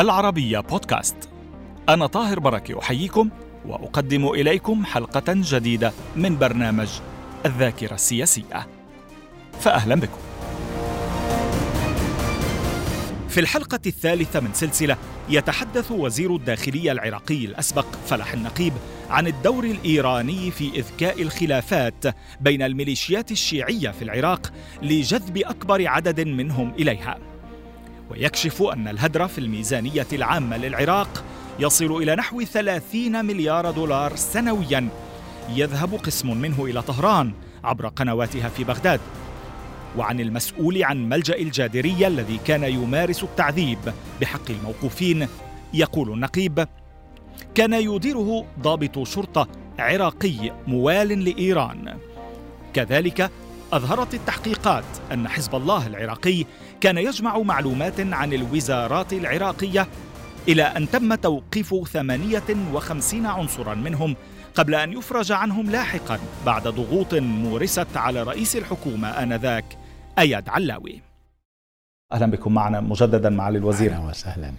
العربية بودكاست. أنا طاهر بركة أحييكم وأقدم إليكم حلقة جديدة من برنامج الذاكرة السياسية. فأهلا بكم. في الحلقة الثالثة من سلسلة يتحدث وزير الداخلية العراقي الأسبق فلاح النقيب عن الدور الإيراني في إذكاء الخلافات بين الميليشيات الشيعية في العراق لجذب أكبر عدد منهم إليها. ويكشف أن الهدر في الميزانية العامة للعراق يصل إلى نحو 30 مليار دولار سنويا. يذهب قسم منه إلى طهران عبر قنواتها في بغداد. وعن المسؤول عن ملجأ الجادرية الذي كان يمارس التعذيب بحق الموقوفين يقول النقيب كان يديره ضابط شرطة عراقي موال لإيران. كذلك أظهرت التحقيقات أن حزب الله العراقي كان يجمع معلومات عن الوزارات العراقية إلى أن تم توقيف 58 عنصرا منهم قبل أن يفرج عنهم لاحقا بعد ضغوط مورست على رئيس الحكومة آنذاك أياد علاوي. أهلا بكم معنا مجددا معالي الوزير. أهلا وسهلا.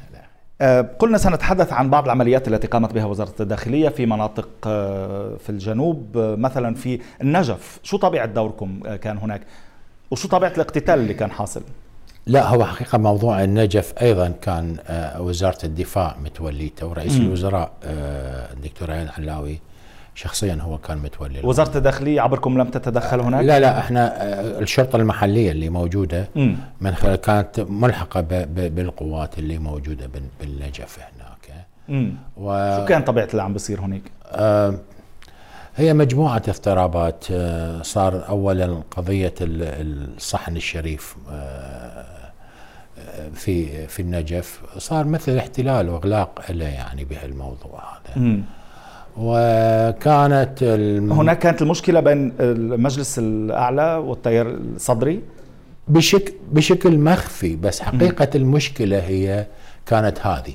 قلنا سنتحدث عن بعض العمليات التي قامت بها وزارة الداخلية في مناطق آه، في الجنوب آه، مثلا في النجف. شو طبيعة دوركم؟ كان هناك. وشو طبيعة الاقتتال اللي كان حاصل؟ لا هو حقيقة موضوع النجف أيضا كان وزارة الدفاع متوليته ورئيس م. الوزراء الدكتور عين علاوي شخصيا هو كان متولي وزارة الداخلية عبركم لم تتدخل هناك؟ لا لا إحنا الشرطة المحلية اللي موجودة م. من خلال كانت ملحقة بالقوات اللي موجودة بالنجف هناك و... شو كان طبيعة اللي عم بيصير هناك؟ آه هي مجموعة اضطرابات آه صار اولا قضية الصحن الشريف آه في في النجف صار مثل احتلال وإغلاق له يعني بهالموضوع هذا. وكانت الم... هناك كانت المشكلة بين المجلس الأعلى والتيار الصدري. بشكل بشكل مخفي بس حقيقة م. المشكلة هي كانت هذه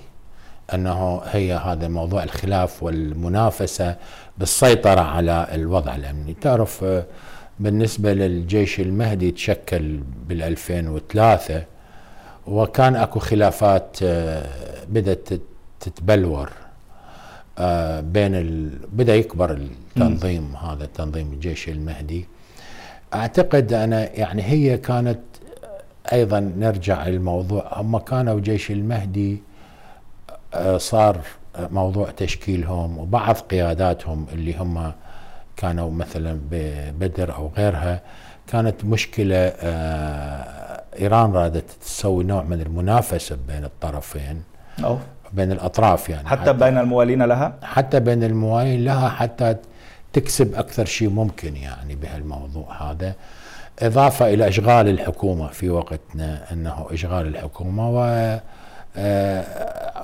أنه هي هذا موضوع الخلاف والمنافسة بالسيطرة على الوضع الأمني. تعرف بالنسبة للجيش المهدي تشكل بال 2003 وكان أكو خلافات آه، بدأت تتبلور. آه، بين ال... بدأ يكبر التنظيم. هذا التنظيم الجيش المهدي أعتقد أنا يعني هي كانت أيضا نرجع للموضوع هم كانوا جيش المهدي آه، صار موضوع تشكيلهم وبعض قياداتهم اللي هم كانوا مثلا ببدر أو غيرها كانت مشكلة آه، إيران رادت تسوي نوع من المنافسة بين الطرفين أوه. بين الأطراف يعني. حتى, حتى بين الموالين لها؟ حتى بين الموالين لها حتى تكسب أكثر شيء ممكن يعني بهالموضوع هذا. إضافة إلى إشغال الحكومة في وقتنا إنه إشغال الحكومة و آه،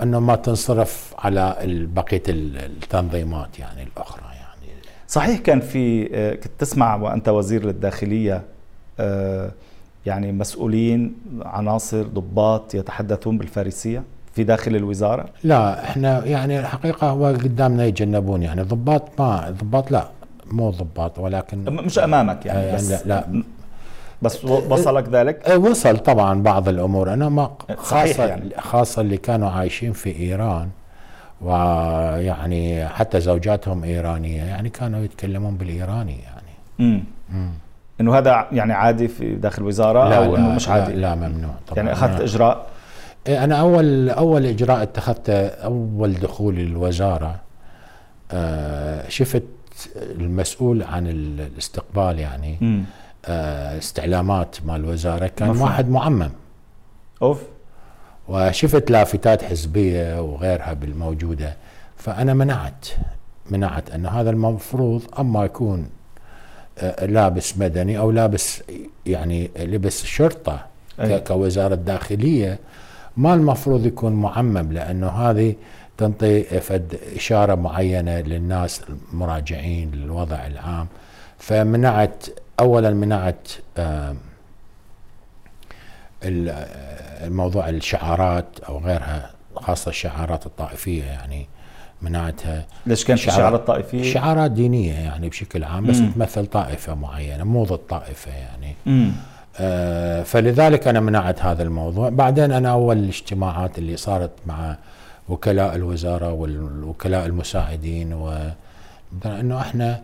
إنه ما تنصرف على بقية التنظيمات يعني الأخرى يعني. صحيح كان في آه، كنت تسمع وأنت وزير للداخلية آه، يعني مسؤولين عناصر ضباط يتحدثون بالفارسية؟ في داخل الوزارة؟ لا إحنا يعني الحقيقة هو قدامنا يتجنبون يعني ضباط ما ضباط لا مو ضباط ولكن مش أمامك يعني, يعني بس لا, لا بس وصلك ذلك؟ إيه، وصل طبعا بعض الأمور أنا ما خاصه يعني. خاصة اللي كانوا عايشين في إيران ويعني حتى زوجاتهم إيرانية يعني كانوا يتكلمون بالإيراني يعني امم إنه هذا يعني عادي في داخل الوزارة لا أو إنه مش عادي؟ لا, لا ممنوع طبعا يعني أخذت إجراء أنا أول أول إجراء اتخذته أول دخولي للوزارة آه، شفت المسؤول عن الاستقبال يعني آه، استعلامات مال الوزارة كان مفهوم. واحد معمم أوف وشفت لافتات حزبية وغيرها بالموجودة فأنا منعت منعت أن هذا المفروض أما يكون آه، لابس مدني أو لابس يعني لبس شرطة أي. كوزارة داخليه ما المفروض يكون معمم لأنه هذه تنطي فد إشارة معينة للناس المراجعين للوضع العام فمنعت اولا منعت الموضوع الشعارات أو غيرها خاصة الشعارات الطائفية يعني منعتها ليش كانت شعارات طائفيه؟ شعارات دينية يعني بشكل عام بس مم. تمثل طائفة معينة مو ضد طائفة يعني آه، فلذلك أنا منعت هذا الموضوع. بعدين أنا أول الاجتماعات اللي صارت مع وكلاء الوزارة والوكلاء المساعدين و إنه إحنا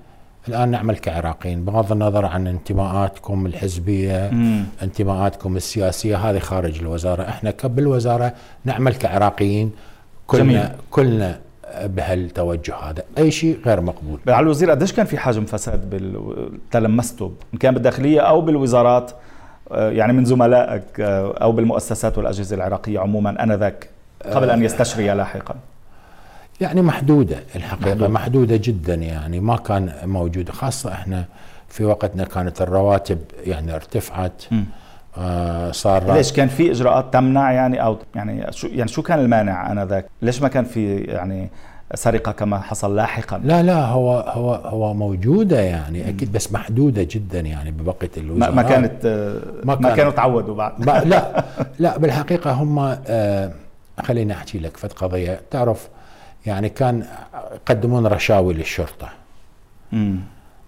الآن نعمل كعراقيين بغض النظر عن انتماءاتكم الحزبية مم. انتماءاتكم السياسية هذه خارج الوزارة. إحنا بالوزاره نعمل كعراقيين كلنا جميل. كلنا بهالتوجه هذا. أي شيء غير مقبول. على الوزير قديش كان في حجم فساد بال... تلمسته؟ إن كان بالداخلية أو بالوزارات؟ آه، يعني من زملائك آه، أو بالمؤسسات والأجهزة العراقية عموما آنذاك قبل أن يستشري لاحقا؟ يعني محدودة الحقيقة محدودة. محدودة جدا يعني ما كان موجود خاصة إحنا في وقتنا كانت الرواتب يعني ارتفعت. آه صار ليش؟ كان في إجراءات تمنع يعني أو يعني شو يعني شو كان المانع آنذاك؟ ليش ما كان في يعني سرقة كما حصل لاحقا. لا لا هو هو هو موجودة يعني أكيد بس محدودة جدا يعني ببقية الوزارات ما كانت ما, ما كانوا تعودوا بعد. لا لا بالحقيقة هم آه خليني أحكي لك فت قضية. تعرف يعني كان يقدمون رشاوي للشرطة. امم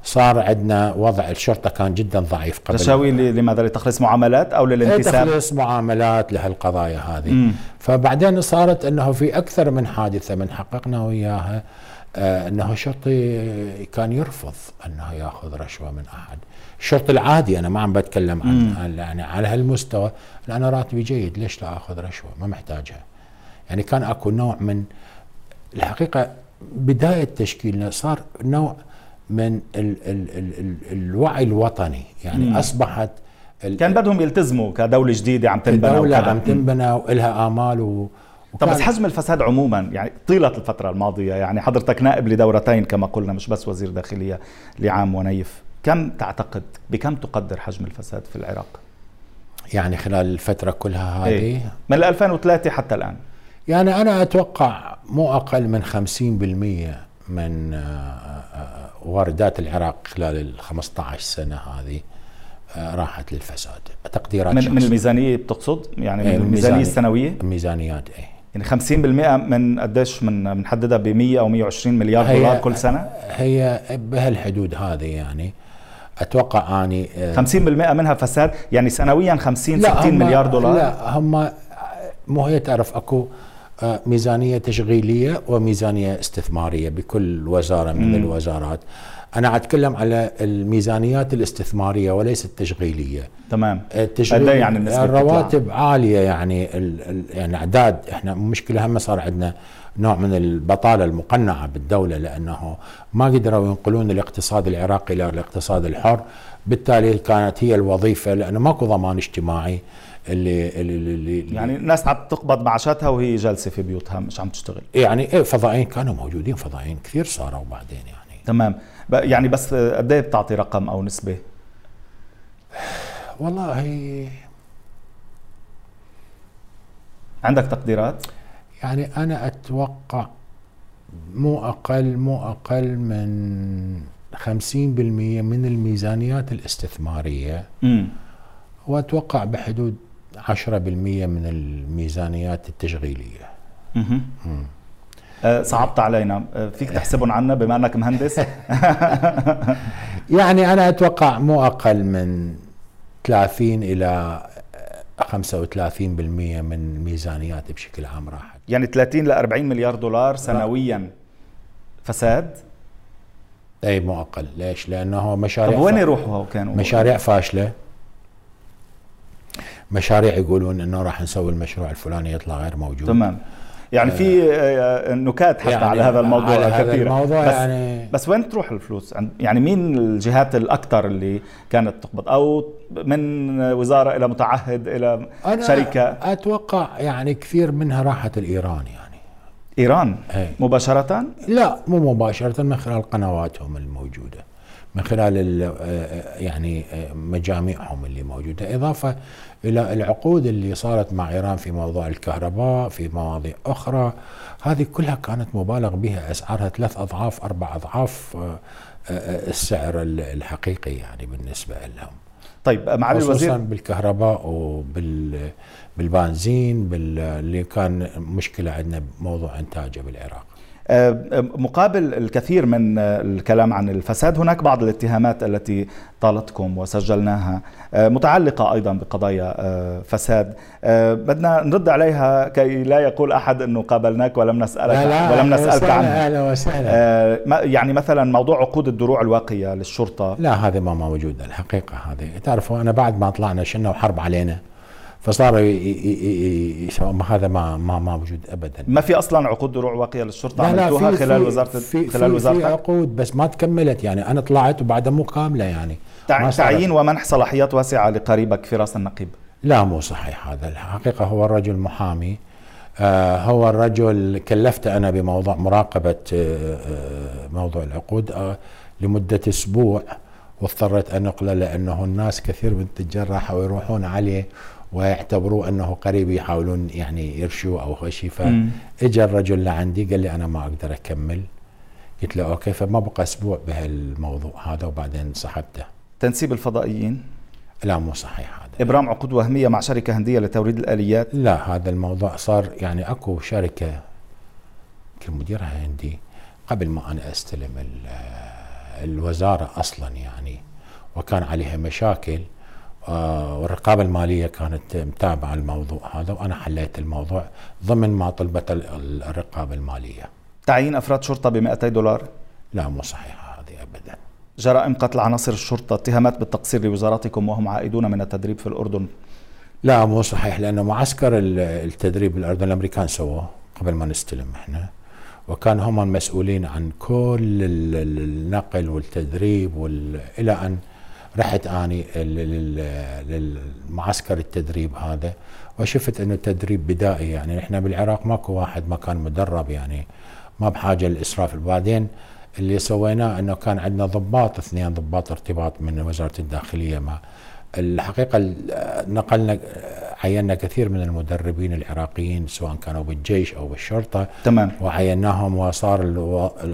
صار عندنا وضع الشرطة كان جدا ضعيف قبل. رشاوي لماذا؟ لتخليص معاملات أو للانتساب تخليص معاملات لهالقضايا هذه. مم. فبعدين صارت إنه في أكثر من حادثة من حققنا وياها آه إنه الشرطي كان يرفض إنه يأخذ رشوة من أحد. الشرطي العادي أنا ما عم بتكلم عن يعني على هالمستوى أنا راتبي جيد ليش لا أخذ رشوة؟ ما محتاجها. يعني كان أكو نوع من الحقيقة بداية تشكيلنا صار نوع من ال ال ال ال الوعي الوطني. يعني مم. أصبحت كان بدهم يلتزموا كدولة جديدة عم تنبنى دولة عم تنبنى ولها آمال و طب بس حجم الفساد عموما يعني طيلة الفترة الماضية يعني حضرتك نائب لدورتين كما قلنا مش بس وزير داخلية لعام ونيف كم تعتقد بكم تقدر حجم الفساد في العراق؟ يعني خلال الفترة كلها هذه؟ إيه؟ من 2003 حتى الآن. يعني أنا أتوقع مو أقل من 50% من آه، آه، واردات العراق خلال ال 15 سنة هذه آه، راحت للفساد. تقديرات من, من الميزانية بتقصد؟ يعني من الميزانية السنوية؟ الميزانيات اي يعني 50% من قديش من بنحددها ب 100 أو 120 مليار دولار كل سنة؟ هي بهالحدود هذه يعني. أتوقع أني 50% منها فساد؟ يعني سنويا 50 60 مليار دولار؟ لا هم مو هي تعرف أكو آه، ميزانية تشغيلية وميزانية استثمارية بكل وزارة من مم. الوزارات. أنا أتكلم على الميزانيات الاستثمارية وليس التشغيلية. تمام. التشغيل يعني الرواتب تطلع. عالية يعني ال ال يعني أعداد. إحنا مشكلة هم صار عندنا نوع من البطالة المقنعة بالدولة لأنه ما قدروا ينقلون الاقتصاد العراقي إلى الاقتصاد الحر. بالتالي كانت هي الوظيفة لأنه ماكو ضمان اجتماعي. اللي اللي, اللي يعني الناس عم تقبض معاشاتها وهي جالسة في بيوتها مش عم تشتغل. يعني إيه فضائيين كانوا موجودين فضائيين كثير صاروا بعدين يعني. تمام. يعني بس قد إيه بتعطي رقم أو نسبة؟ والله. عندك تقديرات؟ يعني أنا أتوقع مو أقل مو أقل من 50% من الميزانيات الاستثمارية. امم وأتوقع بحدود 10% من الميزانيات التشغيلية. أه صعبت علينا أه، فيك تحسبهم عنا بما أنك مهندس؟ يعني أنا أتوقع مو أقل من 30 إلى 35% من الميزانيات بشكل عام راحت. يعني 30 ل 40 مليار دولار سنويا. فساد؟ اي مو أقل. ليش؟ لأنه مشاريع طب وين يروحوا كانوا؟ مشاريع فاشلة. مشاريع يقولون إنه راح نسوي المشروع الفلاني يطلع غير موجود تمام يعني في آه، نكات حتى يعني على هذا الموضوع على كثيرة هذا الموضوع بس يعني بس وين تروح الفلوس؟ يعني مين الجهات الأكثر اللي كانت تقبض أو من وزارة إلى متعهد إلى أنا شركة؟ أتوقع يعني كثير منها راحت الإيران يعني إيران أي. مباشرة؟ لا مو مباشرة من خلال قنواتهم الموجودة من خلال آه، آه، يعني مجاميعهم اللي موجودة إضافة إلى العقود اللي صارت مع إيران في موضوع الكهرباء في مواضيع أخرى هذه كلها كانت مبالغ بها أسعارها ثلاث أضعاف أربع أضعاف آه، آه، السعر الحقيقي يعني بالنسبة لهم. طيب معالي الوزير بالكهرباء وبال بالبنزين اللي كان مشكلة عندنا بموضوع إنتاجه بالعراق. مقابل الكثير من الكلام عن الفساد هناك بعض الاتهامات التي طالتكم وسجلناها متعلقة أيضا بقضايا فساد. بدنا نرد عليها كي لا يقول أحد أنه قابلناك ولم نسألك لا لا ولم نسألك عنها أهلا وسهلا. يعني مثلا موضوع عقود الدروع الواقية للشرطة. لا هذا ما موجود الحقيقة هذه. تعرفوا أنا بعد ما طلعنا شلنا وحرب علينا. فصار هذا ما ما ما موجود ابدا. ما في أصلا عقود دروع واقية للشرطة لا عملتوها خلال وزاره في خلال وزارة في عقود بس ما تكملت يعني أنا طلعت وبعدها مو كاملة يعني. تعيين ومنح صلاحيات واسعة لقريبك فراس النقيب. لا مو صحيح هذا. الحقيقة هو الرجل محامي. آه هو الرجل كلفته أنا بموضوع مراقبة آه, آه، موضوع العقود لمدة أسبوع واضطريت أن اقله لأنه الناس كثير من التجار راحوا يروحون عليه ويعتبروه أنه قريب يحاولون يعني يرشوا أو شيء فاجى الرجل لعندي قال لي أنا ما أقدر أكمل. قلت له أوكي فما بقى أسبوع بهالموضوع هذا وبعدين سحبته. تنسيب الفضائيين؟ لا مو صحيح هذا. إبرام عقود وهمية مع شركة هندية لتوريد الآليات؟ لا هذا الموضوع صار يعني أكو شركة كان مديرها هندي. قبل ما أنا أستلم الوزارة أصلا يعني وكان عليها مشاكل آه، والرقابة المالية كانت متابعة الموضوع هذا وأنا حليت الموضوع ضمن ما طلبت الرقابة المالية. تعيين أفراد شرطة ب 200 دولار؟ لا مو صحيحة هذه أبدا. جرائم قتل عناصر الشرطة اتهامات بالتقصير لوزاراتكم وهم عائدون من التدريب في الأردن؟ لا مو صحيح لأنه معسكر التدريب بالأردن الأمريكان سووه قبل ما نستلم إحنا وكان هم المسؤولين عن كل النقل والتدريب إلى أن رحت أني للمعسكر التدريب هذا وشفت إنه تدريب بدائي. يعني إحنا بالعراق ماكو واحد ما كان مدرب يعني ما بحاجة للإسراف. بعدين اللي سويناه إنه كان عندنا ضباط اثنين ضباط ارتباط من وزارة الداخلية. ما الحقيقة نقلنا عينا كثير من المدربين العراقيين سواء كانوا بالجيش أو بالشرطة. تمام. وعيناهم وصار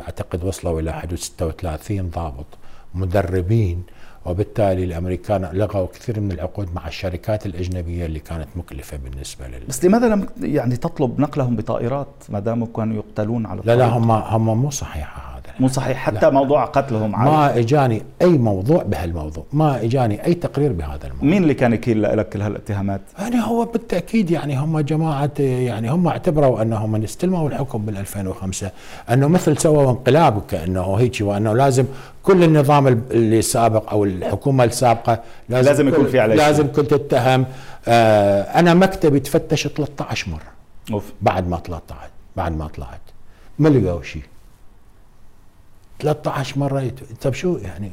أعتقد وصلوا إلى حدود 36 ضابط مدربين. وبالتالي الأمريكان لغوا كثير من العقود مع الشركات الأجنبية اللي كانت مكلفة بالنسبة لل بس لماذا لم يعني تطلب نقلهم بطائرات ما دام كانوا يقتلون على الطريق؟ لا لا هم هم مو صحيحة مو صحيح. حتى لا. موضوع قتلهم ما إجاني أي موضوع بهالموضوع. ما إجاني أي تقرير بهذا الموضوع. مين اللي كان يكيل لك كل هالاتهامات؟ يعني هو بالتأكيد يعني هم جماعة يعني هم اعتبروا أنهم من استلموا الحكم بال 2005 أنه مثل سووا انقلاب كانه هيك وأنه لازم كل النظام اللي سابق أو الحكومة السابقة لازم, لازم يكون في عليه لازم كنت تتهم. آه أنا مكتبي تفتش 13 مرة. أوف. بعد ما طلعت بعد ما طلعت. ما لقوا شيء. 13 مرة طيب شو يعني؟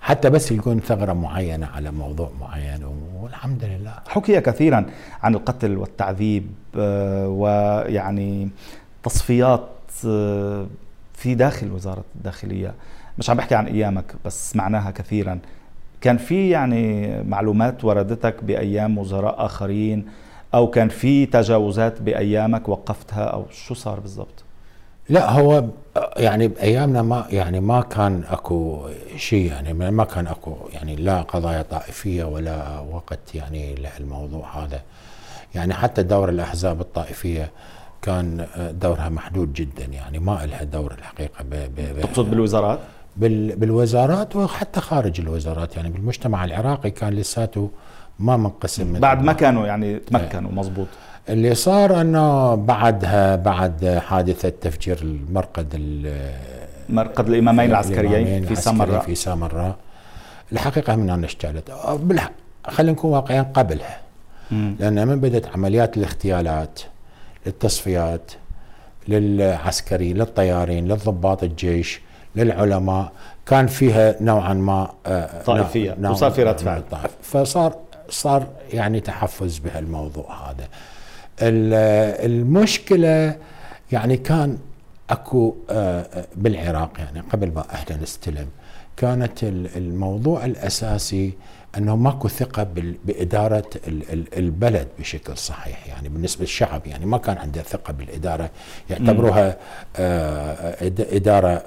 حتى بس يكون ثغرة معينة على موضوع معين والحمد لله. حكي كثيرا عن القتل والتعذيب آه، ويعني تصفيات آه، في داخل وزارة الداخلية. مش عم بحكي عن أيامك بس سمعناها كثيرا. كان في يعني معلومات وردتك بأيام وزراء آخرين أو كان في تجاوزات بأيامك وقفتها أو شو صار بالضبط؟ لا هو يعني بأيامنا ما يعني ما كان أكو شيء يعني ما كان أكو يعني لا قضايا طائفية ولا وقت يعني للموضوع هذا. يعني حتى دور الأحزاب الطائفية كان دورها محدود جدا يعني ما لها دور الحقيقة تقصد بالوزارات؟ بالوزارات وحتى خارج الوزارات يعني بالمجتمع العراقي كان لساته ما منقسم. بعد ما كانوا يعني تمكنوا مظبوط اللي صار أنه بعدها بعد حادثة تفجير المرقد مرقد الإمامين العسكريين في سامراء في سامراء الحقيقة من أنا اشتغلت خلينا نكون واقعيين قبلها. لأن من بدأت عمليات الاغتيالات للتصفيات للعسكري للطيارين للضباط الجيش للعلماء. كان فيها نوعا ما آه، طائفية وصار في رد فعل فصار صار يعني تحفز بهالموضوع هذا. المشكلة يعني كان أكو آه، آه، بالعراق يعني قبل ما إحنا نستلم كانت الموضوع الأساسي أنه ماكو ثقة بإدارة البلد بشكل صحيح يعني بالنسبة للشعب يعني ما كان عنده ثقة بالإدارة يعتبروها إدارة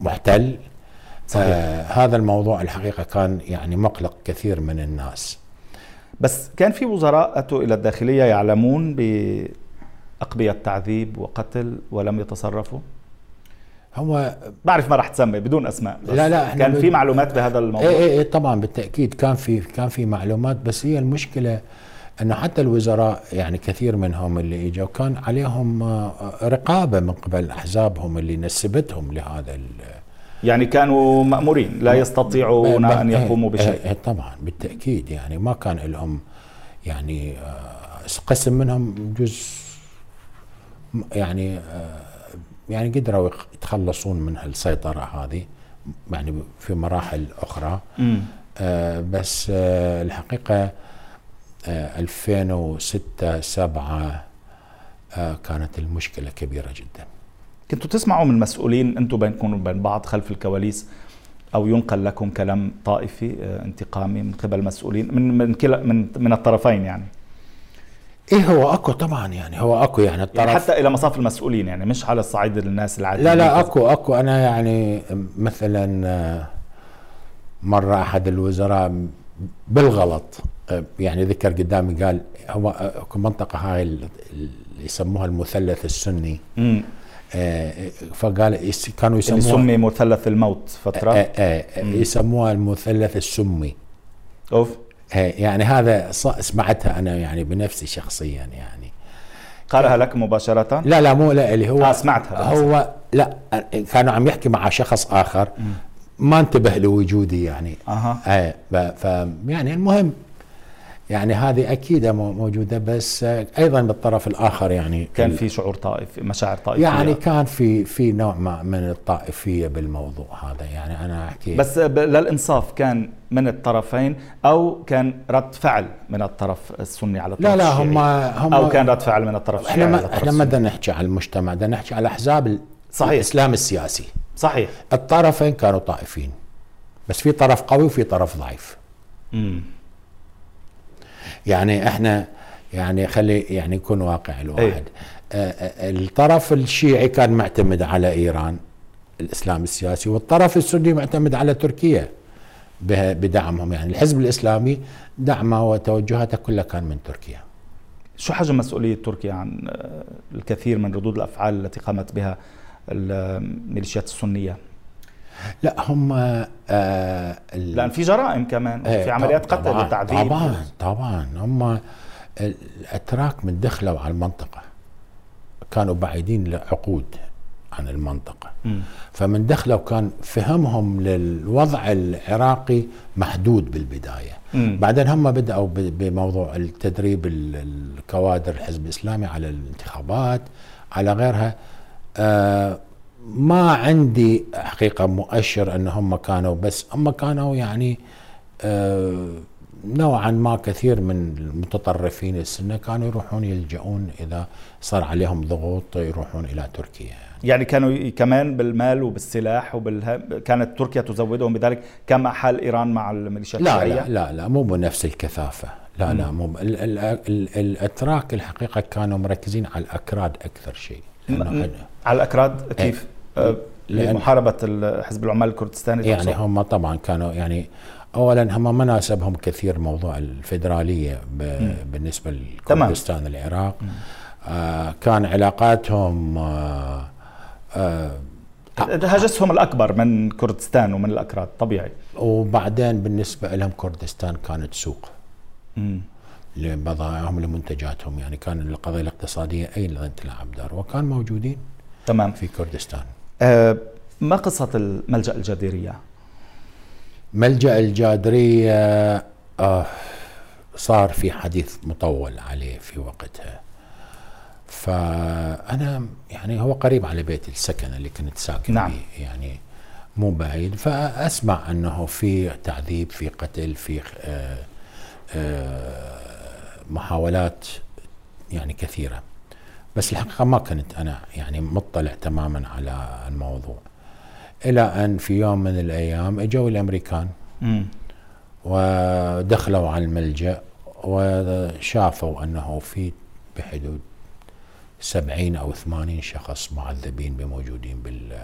محتل. صحيح. آه هذا الموضوع الحقيقة كان يعني مقلق كثير من الناس. بس كان في وزراء أتوا إلى الداخلية يعلمون ب أقبية تعذيب وقتل ولم يتصرفوا؟ هو بعرف ما راح تسمي بدون أسماء بس لا لا كان في معلومات بهذا الموضوع. إيه إيه طبعا بالتأكيد كان في كان في معلومات بس هي المشكلة إنه حتى الوزراء يعني كثير منهم اللي إجوا كان عليهم آه، رقابة من قبل أحزابهم اللي نسبتهم لهذا يعني كانوا مأمورين لا يستطيعون أن يقوموا بشيء. إيه, إيه طبعا بالتأكيد يعني ما كان لهم يعني آه، قسم منهم جزء يعني آه، يعني قدروا يتخلصون من السيطرة هذه يعني في مراحل أخرى. آه بس آه الحقيقة آه 2006 7 آه كانت المشكلة كبيرة جدا. كنتوا تسمعوا من مسؤولين أنتم بينكم وبين بعض خلف الكواليس أو ينقل لكم كلام طائفي آه انتقامي من قبل مسؤولين من من كلا من من الطرفين يعني. إيه هو أكو طبعا يعني هو أكو يعني الطرف يعني حتى إلى مصاف المسؤولين يعني مش على الصعيد الناس العاديين. لا لا اكو أكو. أنا يعني مثلا آه، مرة أحد الوزراء بالغلط آه، يعني ذكر قدامي قال هو منطقة هاي اللي يسموها المثلث السني. فقال كانوا يسموها سمي مثلث الموت فترة. آه آه يسموها المثلث السمي. أوف. يعني هذا سمعتها أنا يعني بنفسي شخصيا يعني. قالها لك مباشرة؟ لا لا مو لا اللي هو آه سمعتها هو لا كانوا عم يحكي مع شخص آخر. ما انتبه لوجودي يعني. أها. إيه ف يعني المهم يعني هذه أكيد موجودة بس أيضا بالطرف الآخر يعني كان في شعور طائفي مشاعر طائفية. يعني كان في في نوع من الطائفية بالموضوع هذا يعني أنا أحكي. بس للإنصاف كان من الطرفين أو كان رد فعل من الطرف السني على الطرف لا لا هم هم أو كان رد فعل من الطرف الشيعي إحنا ما إحنا ما بدنا نحكي على المجتمع؟ بدنا نحكي على أحزاب صحيح. الإسلام السياسي. صحيح. الطرفين كانوا طائفين بس في طرف قوي وفي طرف ضعيف. امم يعني إحنا يعني خلي يعني يكون واقع الواحد أيه. الطرف الشيعي كان معتمد على إيران الإسلام السياسي والطرف السني معتمد على تركيا بدعمهم. يعني الحزب الإسلامي دعمه وتوجهاته كلها كان من تركيا. شو حجم مسؤولية تركيا عن آه، الكثير من ردود الأفعال التي قامت بها الميليشيات السنية؟ لا هم آه لأن في جرائم كمان في عمليات قتل وتعذيب طبعا طبعا. هم الأتراك من دخلوا على المنطقة. كانوا بعيدين لعقود عن المنطقة. م. فمن دخلوا كان فهمهم للوضع العراقي محدود بالبداية. م. بعدين هم بدأوا بموضوع التدريب الكوادر الحزب الإسلامي على الانتخابات على غيرها. آه ما عندي حقيقة مؤشر أن هم كانوا بس هم كانوا يعني آه نوعا ما كثير من المتطرفين السنة كانوا يروحون يلجؤون إذا صار عليهم ضغوط يروحون إلى تركيا يعني, يعني كانوا كمان بالمال وبالسلاح وبالها كانت تركيا تزودهم بذلك. كما حال إيران مع الميليشيات لا لا لا لا مو بنفس الكثافة. لا لا مو ال ال ال الأتراك الحقيقة كانوا مركزين على الأكراد أكثر شيء. على الأكراد كيف؟ أه لمحاربة حزب العمال الكردستاني يعني هم طبعا كانوا يعني اولا هم ما ناسبهم كثير موضوع الفدراليه بالنسبة لكردستان العراق. آه كان علاقاتهم آه آه هجسهم الأكبر من كردستان ومن الأكراد طبيعي. وبعدين بالنسبة لهم كردستان كانت سوق. لبضائعهم لمنتجاتهم. يعني كان القضية الاقتصادية أيضا تلعب دور وكان موجودين تمام. في كردستان. آه ما قصة الملجأ الجديريه ملجأ الجادرية آه صار في حديث مطول عليه في وقتها. فأنا يعني هو قريب على بيت السكن اللي كنت ساكن نعم. فيه يعني مو بعيد. فأسمع أنه في تعذيب في قتل في آه آه محاولات يعني كثيرة. بس الحقيقة ما كنت أنا يعني مطلع تماما على الموضوع إلى أن في يوم من الأيام إجوا الأمريكان م. ودخلوا على الملجأ وشافوا أنه في بحدود سبعين أو ثمانين شخص معذبين بموجودين بال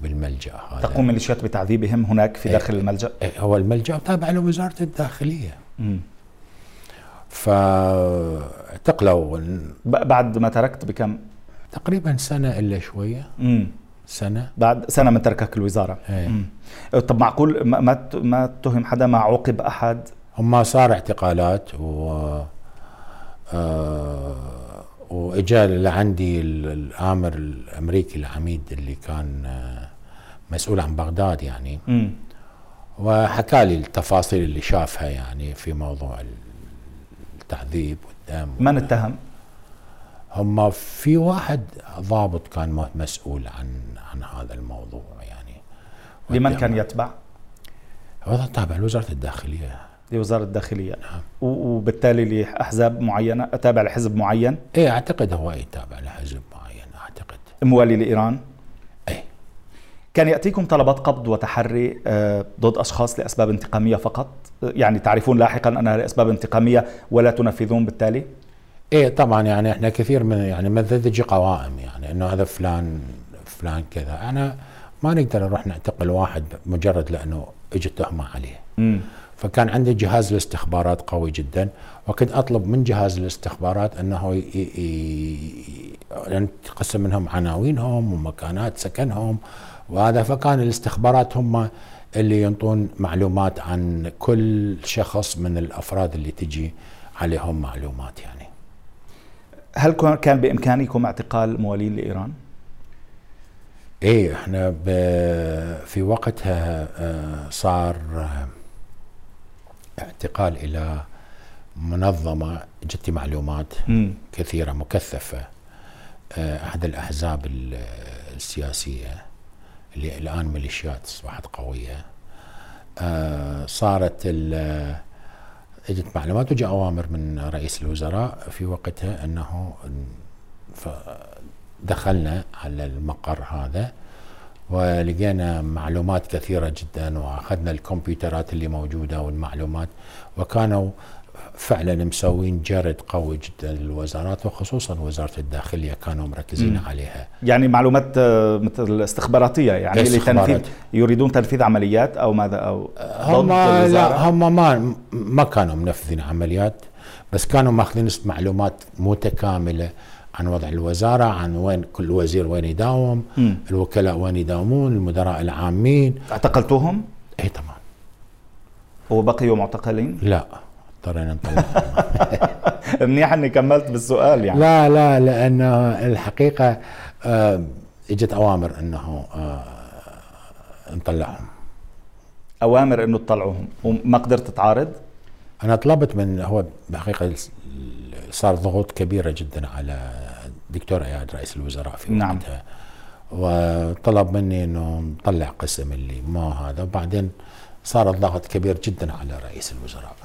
بالملجأ هذا تقوم ميليشيات بتعذيبهم هناك في داخل إيه الملجأ؟ إيه هو الملجأ تابع لوزارة الداخلية م. فاعتقلوا ب- بعد ما تركت بكم؟ تقريبا سنة إلا شوية مم. سنة بعد سنة من تركك الوزارة إيه. طب معقول ما ما اتهم حدا ما عوقب أحد هم صار اعتقالات و آه واجا لعندي ال- الآمر الأمريكي العميد اللي كان آه، مسؤول عن بغداد يعني مم. وحكى لي التفاصيل اللي شافها يعني في موضوع التعذيب والدم من اتهم؟ هم في واحد ضابط كان مسؤول عن عن هذا الموضوع يعني. لمن كان يتبع؟ هذا تابع لوزارة الداخلية. لوزارة الداخلية. و- وبالتالي لأحزاب معينة تابع لحزب معين؟ إيه أعتقد هو يتابع لحزب معين أعتقد. موالي لإيران؟ إيه. كان يأتيكم طلبات قبض وتحري آه، ضد أشخاص لأسباب انتقامية فقط؟ يعني تعرفون لاحقا أنها لأسباب انتقامية ولا تنفذون بالتالي؟ إيه طبعا يعني إحنا كثير من يعني تجي قوائم يعني إنه هذا فلان فلان كذا. أنا ما نقدر نروح نعتقل واحد مجرد لأنه إجت تهمة عليه. مم. فكان عندي جهاز الاستخبارات قوي جدا وكنت أطلب من جهاز الاستخبارات إنه ي... ي... ي... لأن تقسم منهم عناوينهم ومكانات سكنهم وهذا. فكان الاستخبارات هم اللي ينطون معلومات عن كل شخص من الأفراد اللي تجي عليهم معلومات يعني هل كان- كان بإمكانكم اعتقال موالين لإيران؟ إيه إحنا. في وقتها آه، صار آه، اعتقال إلى منظمة جتي معلومات مم. كثيرة مكثفة آه، أحد الأحزاب ال- السياسية اللي الآن ميليشيات أصبحت قوية. آه، صارت إجت معلومات وجاء أوامر من رئيس الوزراء في وقتها أنه دخلنا على المقر هذا ولقينا معلومات كثيرة جدا وأخذنا الكمبيوترات اللي موجودة والمعلومات وكانوا فعلا مسوين جرد قوي جدا للوزارات وخصوصا وزارة الداخلية كانوا مركزين مم. عليها يعني معلومات آه، مثل استخباراتيه يعني. لتنفيذ يريدون تنفيذ عمليات أو ماذا أو هم لا؟ هم ما ما كانوا منفذين عمليات بس كانوا ماخذين معلومات متكاملة عن وضع الوزارة عن وين كل وزير وين يداوم مم. الوكلاء وين يداومون المدراء العامين اعتقلتوهم اي طبعا وبقيوا معتقلين؟ لا اضطرينا نطلع. منيح إني كملت بالسؤال يعني. لا لا لأنه الحقيقة آه، إجت أوامر إنه آه، نطلعهم. أوامر إنه تطلعوهم. وما قدرت تعارض؟ أنا طلبت من هو بحقيقة صار ضغوط كبيرة جدا على الدكتور اياد رئيس الوزراء في نعم. وقتها. وطلب مني إنه نطلع قسم اللي ما هذا. وبعدين صار الضغط كبير جدا على رئيس الوزراء.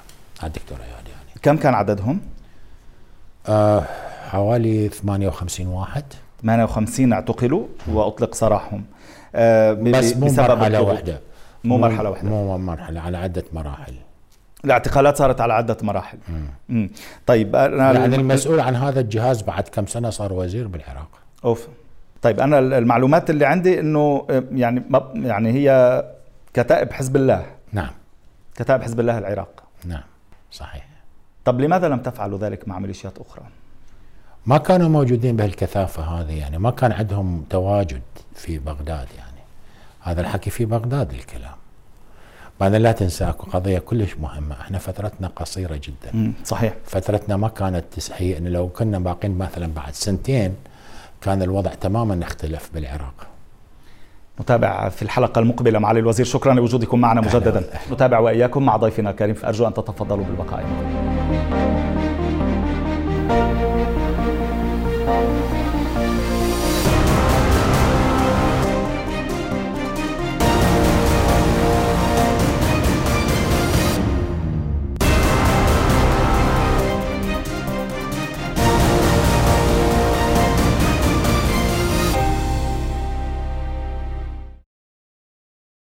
على الدكتور اياد يعني. كم كان عددهم؟ آه حوالي 58 واحد. 58 اعتقلوا وأطلق سراحهم. آه، بس مو بسبب مرحلة. واحدة. مو مرحلة واحدة. مو مرحلة على عدة مراحل. الاعتقالات صارت على عدة مراحل. مم. طيب أنا يعني المسؤول عن هذا الجهاز بعد كم سنة صار وزير بالعراق؟ أوف. طيب أنا المعلومات اللي عندي إنه آه، يعني يعني هي كتائب حزب الله. نعم. كتائب حزب الله العراق. نعم. صحيح. طب لماذا لم تفعلوا ذلك مع ميليشيات أخرى؟ ما كانوا موجودين بهالكثافة هذه يعني ما كان عندهم تواجد في بغداد يعني. هذا الحكي في بغداد الكلام. بعدين لا تنسى أكو قضية كلش مهمة. إحنا فترتنا قصيرة جدا. مم. صحيح. فترتنا ما كانت تسهي إن لو كنا باقين مثلا بعد سنتين كان الوضع تماما اختلف بالعراق. نتابع في الحلقة المقبلة معالي الوزير. شكرا لوجودكم معنا مجددا. نتابع وإياكم. مع ضيفنا الكريم فأرجو أن تتفضلوا بالبقاء. معنا